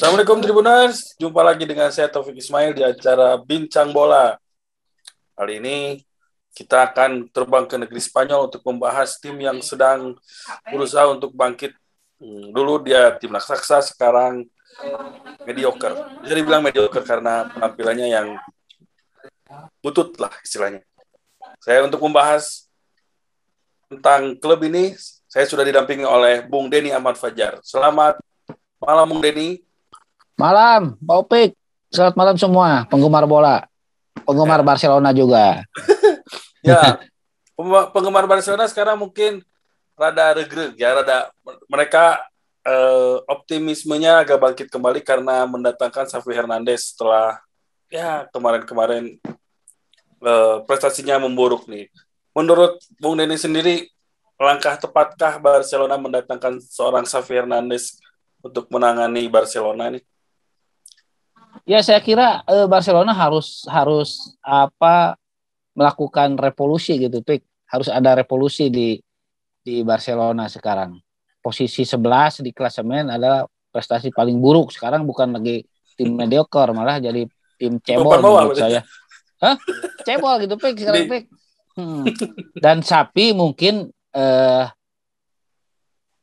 Assalamualaikum Tribuners, jumpa lagi dengan saya Taufik Ismail di acara Bincang Bola. Kali ini kita akan terbang ke negeri Spanyol untuk membahas tim yang sedang berusaha untuk bangkit. Hmm, dulu dia tim raksasa, sekarang mediocre. Jadi bilang mediocre karena penampilannya yang butut lah istilahnya. Saya untuk membahas tentang klub ini, saya sudah didampingi oleh Bung Denny Ahmad Fajar. Selamat malam Bung Denny. Malam, Pak Opik. Selamat malam semua, penggemar bola. Penggemar Barcelona juga. ya, penggemar Barcelona sekarang mungkin rada regreg ya, rada mereka eh, optimismenya agak bangkit kembali karena mendatangkan Xavi Hernandez setelah ya kemarin-kemarin eh, prestasinya memburuk nih. Menurut Bung Denny sendiri, langkah tepatkah Barcelona mendatangkan seorang Xavi Hernandez untuk menangani Barcelona nih? Ya saya kira uh, Barcelona harus harus apa melakukan revolusi gitu, Pik. Harus ada revolusi di di Barcelona sekarang. Posisi 11 di klasemen adalah prestasi paling buruk. Sekarang bukan lagi tim mediocre, malah jadi tim cebol menurut saya. Hah? Cebol gitu, Pik, sekarang Pik. Hmm. Dan Sapi mungkin eh,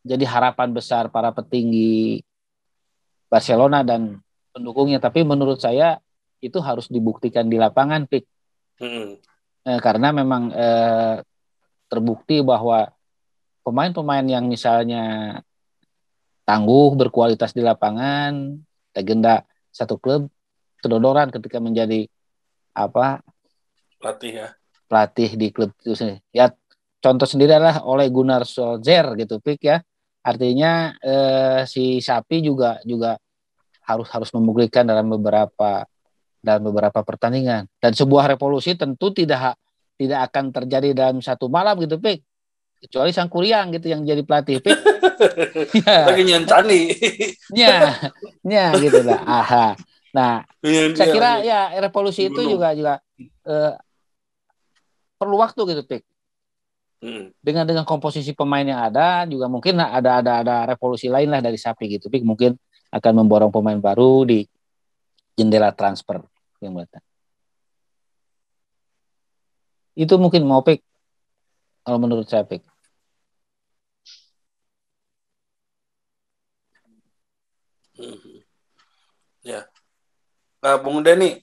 jadi harapan besar para petinggi Barcelona dan pendukungnya. Tapi menurut saya itu harus dibuktikan di lapangan pik hmm. eh, karena memang eh, terbukti bahwa pemain-pemain yang misalnya tangguh berkualitas di lapangan legenda satu klub kedodoran ketika menjadi apa pelatih ya. pelatih di klub itu sendiri. Ya contoh sendiri adalah oleh Gunnar Solskjaer gitu pik ya. Artinya eh, si Sapi juga juga harus harus membuktikan dalam beberapa dalam beberapa pertandingan. Dan sebuah revolusi tentu tidak tidak akan terjadi dalam satu malam gitu pik. Kecuali sang kuriang gitu yang jadi pelatih pik. Ya. lagi nyancani ya ya gitu lah. Aha. Nah ya, saya kira ya revolusi itu juga juga uh, perlu waktu gitu pik. Hmm. Dengan dengan komposisi pemain yang ada juga mungkin ada ada ada revolusi lain lah dari sapi gitu. Pik. Mungkin akan memborong pemain baru di jendela transfer yang datang. Itu mungkin mau pick kalau menurut saya pick. Hmm. Ya. Nah, Bung Denny,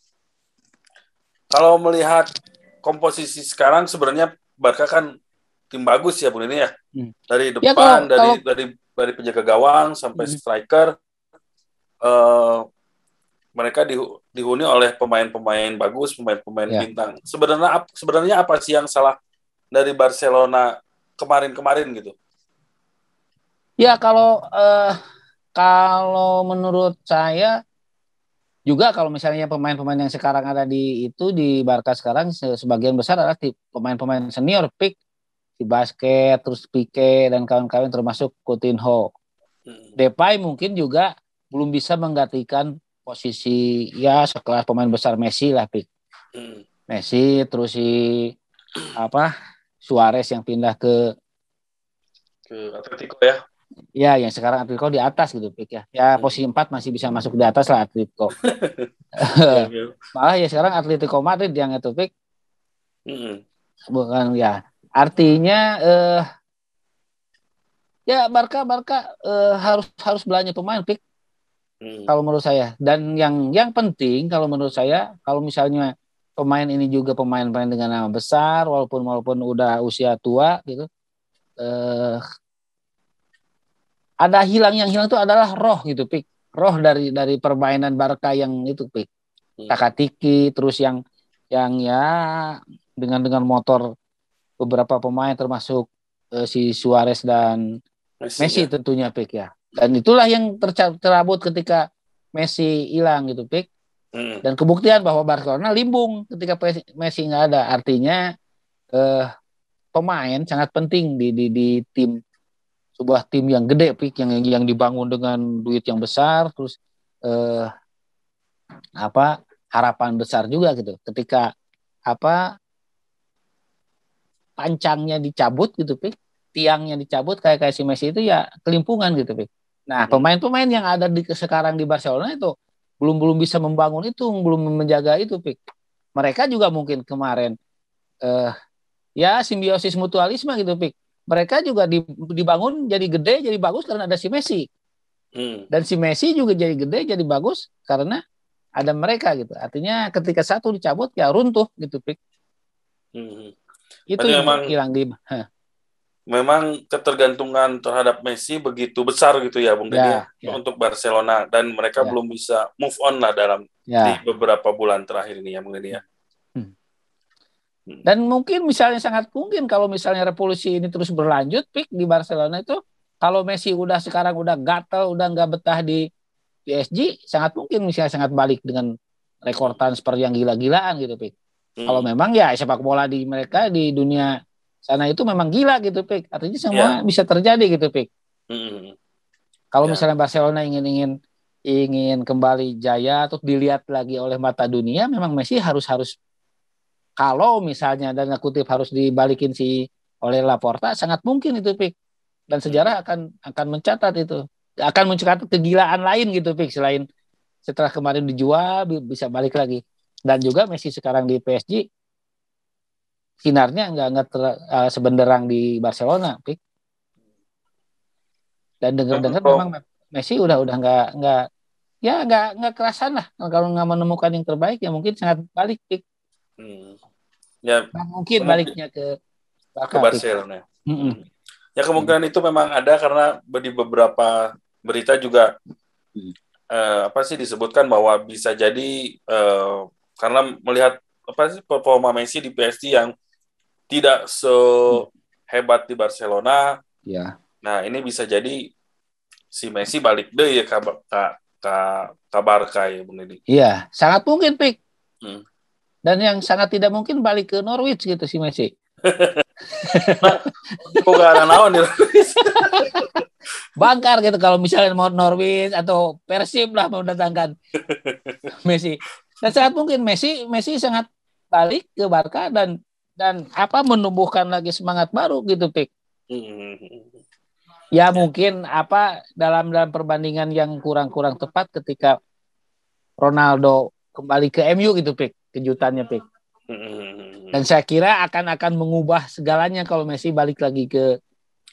kalau melihat komposisi sekarang sebenarnya Barca kan tim bagus ya Bung Denny ya. Hmm. Dari ya, depan, ya, kalau, dari kalau... dari dari penjaga gawang sampai hmm. striker uh, mereka di, dihuni oleh pemain-pemain bagus, pemain-pemain yeah. bintang. Sebenarnya sebenarnya apa sih yang salah dari Barcelona kemarin-kemarin gitu? Ya kalau uh, kalau menurut saya juga kalau misalnya pemain-pemain yang sekarang ada di itu di Barca sekarang sebagian besar adalah pemain-pemain senior pick di basket terus Pique dan kawan-kawan termasuk Coutinho. Hmm. Depay mungkin juga belum bisa menggantikan posisi ya sekelas pemain besar Messi lah Pik. Hmm. Messi terus si apa Suarez yang pindah ke ke Atletico ya. Ya, yang sekarang Atletico di atas gitu, Pik ya. Ya, hmm. posisi empat masih bisa masuk di atas lah Atletico. Iya, iya. Malah ya sekarang Atletico Madrid yang itu, Pik. Hmm. Bukan ya. Artinya eh ya Barca Barca eh, harus harus belanja pemain, Pik. Hmm. Kalau menurut saya. Dan yang yang penting kalau menurut saya kalau misalnya pemain ini juga pemain-pemain dengan nama besar walaupun walaupun udah usia tua gitu. Eh, ada hilang yang hilang itu adalah roh gitu pik roh dari dari permainan Barca yang itu pik hmm. takatiki terus yang yang ya dengan dengan motor beberapa pemain termasuk uh, si Suarez dan Messi, Messi ya. tentunya pik ya dan itulah yang terabut ketika Messi hilang gitu, Pik. Hmm. Dan kebuktian bahwa Barcelona limbung ketika Messi nggak ada. Artinya eh, pemain sangat penting di, di, di tim sebuah tim yang gede, Pik, yang yang dibangun dengan duit yang besar, terus eh, apa harapan besar juga gitu. Ketika apa pancangnya dicabut gitu, Pik, tiangnya dicabut kayak kayak si Messi itu ya kelimpungan gitu, Pik Nah, pemain-pemain yang ada di sekarang di Barcelona itu belum belum bisa membangun itu, belum menjaga itu, Pik. Mereka juga mungkin kemarin eh ya simbiosis mutualisme gitu, Pik. Mereka juga dibangun jadi gede, jadi bagus karena ada si Messi. Hmm. Dan si Messi juga jadi gede, jadi bagus karena ada mereka gitu. Artinya ketika satu dicabut ya runtuh gitu, Pik. Hmm. Itu yang memang hilang di. Huh memang ketergantungan terhadap Messi begitu besar gitu ya Bung Deddy ya, ya. untuk Barcelona dan mereka ya. belum bisa move on lah dalam ya. di beberapa bulan terakhir ini ya Bung Deddy ya. Hmm. hmm. Dan mungkin misalnya sangat mungkin kalau misalnya revolusi ini terus berlanjut, pik di Barcelona itu kalau Messi udah sekarang udah gatel, udah nggak betah di PSG, sangat mungkin misalnya sangat balik dengan rekor transfer yang gila-gilaan gitu, pik. Hmm. Kalau memang ya sepak bola di mereka di dunia sana itu memang gila gitu pik artinya semua yeah. bisa terjadi gitu pik mm. kalau yeah. misalnya Barcelona ingin ingin ingin kembali jaya atau dilihat lagi oleh mata dunia memang Messi harus harus kalau misalnya dan kutip harus dibalikin si oleh Laporta sangat mungkin itu pik dan sejarah akan akan mencatat itu akan mencatat kegilaan lain gitu pik selain setelah kemarin dijual bisa balik lagi dan juga Messi sekarang di PSG sinarnya nggak nggak uh, sebenderang di Barcelona, Pik. Dan dengar-dengar memang Messi udah udah nggak nggak ya nggak nggak kerasan lah kalau nggak menemukan yang terbaik ya mungkin sangat balik Pik. Hmm. Ya nah, mungkin baliknya ke Barca, ke Barcelona. Mm -mm. Ya kemungkinan mm. itu memang ada karena di beberapa berita juga mm. uh, apa sih disebutkan bahwa bisa jadi uh, karena melihat apa sih performa Messi di PSG yang tidak sehebat di Barcelona. Ya. Nah, ini bisa jadi si Messi balik deh ya ke ke ke, ke Barca ya Bung Deddy. Iya, sangat mungkin Pik. Hmm. Dan yang sangat tidak mungkin balik ke Norwich gitu si Messi. kok gak ada naon nih. Bangkar gitu kalau misalnya mau Norwich atau Persib lah mau datangkan Messi. Dan sangat mungkin Messi Messi sangat balik ke Barca dan dan apa menumbuhkan lagi semangat baru gitu pik? Ya mungkin apa dalam dalam perbandingan yang kurang-kurang tepat ketika Ronaldo kembali ke MU gitu pik? Kejutannya pik. Dan saya kira akan akan mengubah segalanya kalau Messi balik lagi ke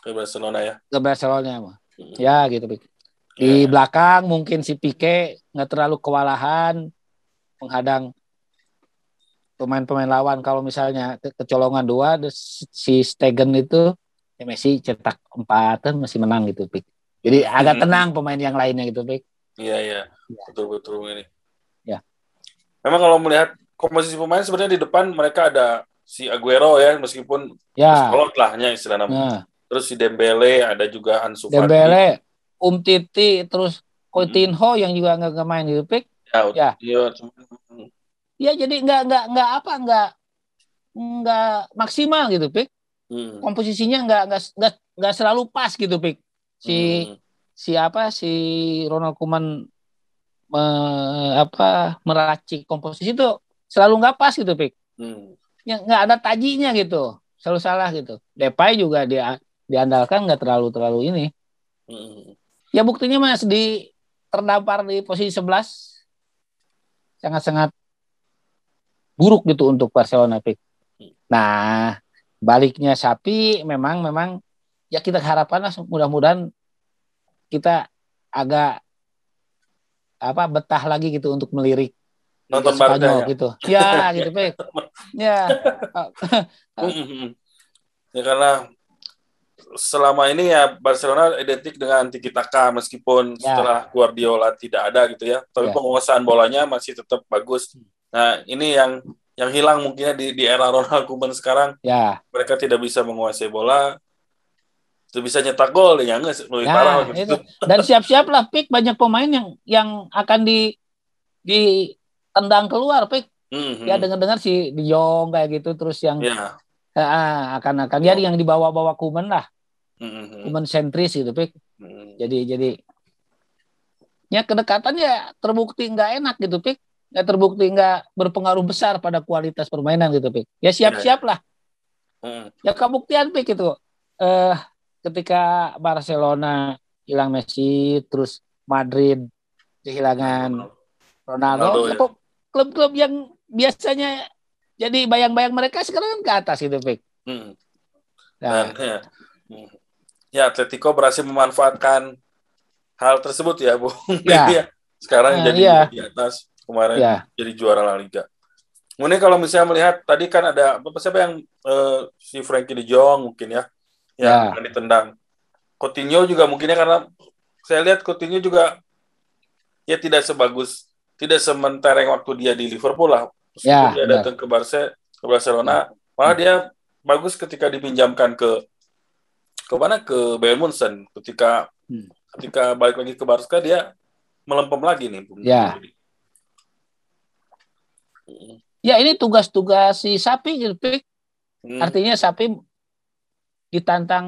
ke Barcelona ya? Ke Barcelona mah. Ya gitu pik. Di ya. belakang mungkin si Pique nggak terlalu kewalahan menghadang pemain-pemain lawan kalau misalnya ke kecolongan dua si Stegen itu ya Messi cetak empat kan masih menang gitu pik jadi agak hmm. tenang pemain yang lainnya gitu pik iya iya ya. betul betul ini ya memang kalau melihat komposisi pemain sebenarnya di depan mereka ada si Aguero ya meskipun ya kolot lahnya istilah namanya ya. terus si Dembele ada juga Ansu Fati Dembele Um Titi terus Coutinho hmm. yang juga nggak main gitu pik ya, ya. Iya, ya jadi nggak nggak nggak apa nggak nggak maksimal gitu pik hmm. komposisinya nggak nggak nggak selalu pas gitu pik si hmm. si apa si Ronald Koeman me, apa meracik komposisi itu selalu nggak pas gitu pik hmm. yang nggak ada tajinya gitu selalu salah gitu Depay juga dia diandalkan nggak terlalu terlalu ini hmm. ya buktinya mas di terdampar di posisi 11 sangat-sangat buruk gitu untuk Barcelona Pik. Nah, baliknya sapi memang memang ya kita harapkan lah mudah-mudahan kita agak apa betah lagi gitu untuk melirik nonton Spanyol ya? gitu. Ya, gitu Pik. Ya. ya karena selama ini ya Barcelona identik dengan tiki taka meskipun ya. setelah Guardiola tidak ada gitu ya, tapi ya. penguasaan bolanya masih tetap bagus. Nah, ini yang yang hilang mungkinnya di, di era Ronald Koeman sekarang. Ya. Mereka tidak bisa menguasai bola. Itu bisa nyetak gol ya enggak lebih ya, parah gitu. Itu. Dan siap-siap lah pick banyak pemain yang yang akan di di tendang keluar pick. Mm -hmm. Ya dengar-dengar si Di Jong kayak gitu terus yang ya. uh, akan akan jadi yang dibawa-bawa Koeman lah. Mm -hmm. Koeman sentris gitu pick. Mm -hmm. Jadi jadi ya kedekatannya terbukti nggak enak gitu pick nggak terbukti nggak berpengaruh besar pada kualitas permainan gitu Pik. Ya siap-siap lah. Hmm. Ya kebuktian Pik itu. Eh ketika Barcelona hilang Messi, terus Madrid kehilangan Ronaldo. Ronaldo, Ya, ya. kok klub-klub yang biasanya jadi bayang-bayang mereka sekarang kan ke atas gitu, Pik. Hmm. Nah, ya, hmm. ya Atletico berhasil memanfaatkan hal tersebut ya, Bu. Ya. Dia sekarang Nah, jadi iya. di atas kemarin ya, jadi juara La Liga. Kemudian kalau misalnya melihat tadi kan ada apa siapa yang eh, si Frankie De Jong mungkin ya yang Ya. ditendang. Coutinho juga mungkinnya karena saya lihat Coutinho juga ya tidak sebagus tidak sementereng waktu dia di Liverpool lah. Ya, dia benar. datang ke Barca ke Barcelona, malah dia bagus ketika dipinjamkan ke ke mana ke Bayern Munchen ketika Hmm. ketika balik lagi ke Barca dia melempem lagi nih. Ya. Ya ini tugas-tugas si Sapi gitu, Pik. Hmm. Artinya Sapi ditantang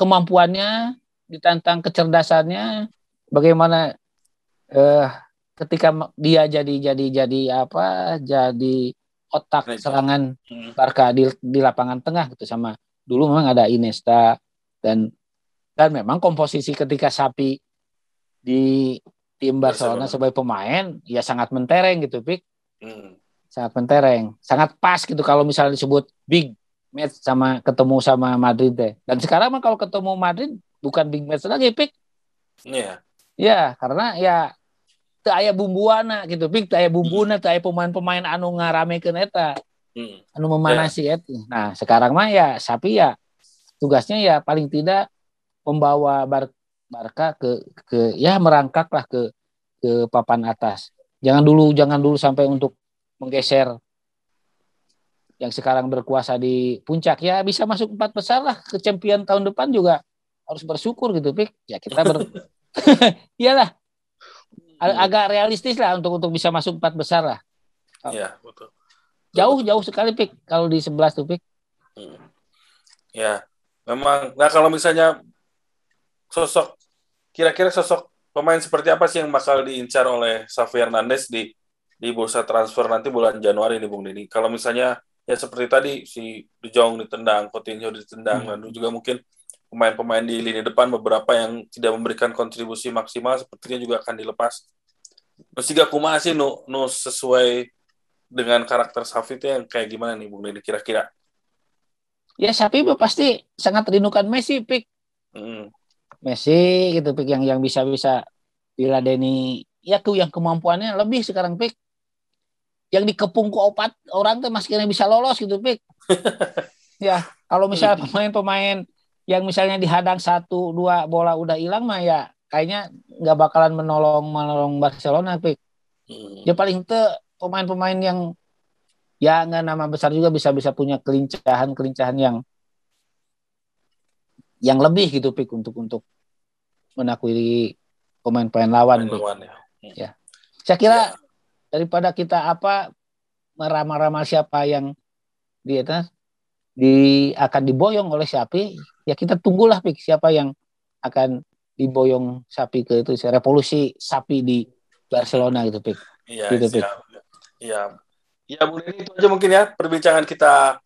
kemampuannya, ditantang kecerdasannya, bagaimana eh, ketika dia jadi jadi jadi apa? Jadi otak serangan Hmm. Barca di di lapangan tengah gitu sama dulu memang ada Iniesta dan dan memang komposisi ketika Sapi di tim Barcelona Barcelona. sebagai pemain ya sangat mentereng gitu, Pik Hmm. sangat mentereng, sangat pas gitu kalau misalnya disebut big match sama ketemu sama Madrid deh. Dan sekarang mah kalau ketemu Madrid bukan big match lagi, pik. Iya. Ya, karena ya teu aya bumbuana gitu, pik, teu aya bumbuna, teu aya pemain-pemain anu ngaramekeun eta, Hmm. anu memanasi eta. Nah, sekarang mah ya Sapi ya tugasnya ya paling tidak membawa Bar Barca ke ke ya merangkak lah ke ke papan atas. Jangan dulu jangan dulu sampai untuk menggeser yang sekarang berkuasa di puncak. Ya bisa masuk empat besar lah. Ke champion tahun depan juga harus bersyukur gitu pik. Ya kita ber iyalah A- agak realistis lah untuk untuk bisa masuk empat besar lah. Iya, betul. jauh jauh sekali pik kalau di 11 tuh pik. Hmm. Ya, memang. Nah, kalau misalnya sosok, kira-kira sosok pemain seperti apa sih yang bakal diincar oleh Xavi Hernandez di di bursa transfer nanti bulan Januari nih, Bung Dini? Kalau misalnya ya seperti tadi si De Jong ditendang, Coutinho ditendang, Hmm. lalu juga mungkin pemain-pemain di lini depan beberapa yang tidak memberikan kontribusi maksimal sepertinya juga akan dilepas. Terus juga kumaha sih nu, nu sesuai dengan karakter Xavi itu yang kayak gimana nih Bung Dini kira-kira? ya mah pasti sangat rindukan Messi pik Hmm. Messi gitu pik yang yang bisa bisa diladeni. Ya tuh yang kemampuannya lebih sekarang pik. Yang dikepung ke opat orang tuh masih kena bisa lolos gitu pik. Ya kalau misalnya pemain-pemain yang misalnya dihadang satu dua bola udah hilang mah ya kayaknya nggak bakalan menolong menolong Barcelona pik. Hmm. ya paling te pemain-pemain yang ya nggak nama besar juga bisa bisa punya kelincahan kelincahan yang yang lebih gitu pik untuk untuk menakuti pemain-pemain lawan lawan ya. saya kira daripada kita apa meramal-ramal siapa yang di atas di akan diboyong oleh sapi ya kita tunggulah pik siapa yang akan diboyong sapi ke itu revolusi sapi di Barcelona gitu pik Iya, Gitu, Pik. siap. Iya. Ya, Bu itu aja mungkin ya perbincangan kita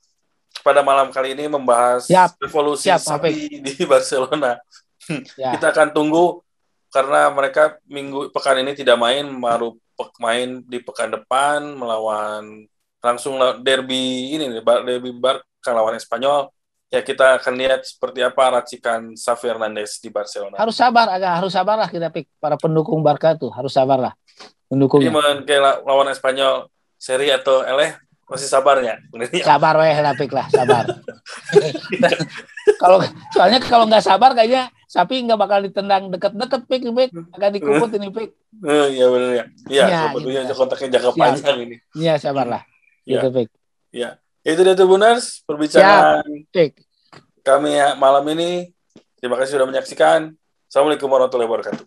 pada malam kali ini membahas Siap. revolusi Siap, sapi di Barcelona. ya Kita akan tunggu karena mereka minggu pekan ini tidak main, baru main di pekan depan melawan langsung la- derby ini nih, Bar- derby Barca lawan Espanyol. Ya kita akan lihat seperti apa racikan Xavi Hernandez di Barcelona. harus sabar agak harus sabar lah kita pik para pendukung Barca tuh harus sabar lah Jadi pendukungnya main kayak la- lawan Espanyol seri atau eleh masih sabarnya. sabar weh lah pik lah sabar kalau soalnya kalau nggak sabar kayaknya sapi nggak bakal ditendang deket-deket pik pik akan dikubut ini pik Eh, Iya benar ya. Iya, Ya, sebetulnya gitu. kontaknya jangka Siap. panjang ini. Iya sabar lah Ya. gitu pik Ya. Itu dia tuh Buners, perbincangan pik kami ya malam ini. Terima kasih sudah menyaksikan. Assalamualaikum warahmatullahi wabarakatuh.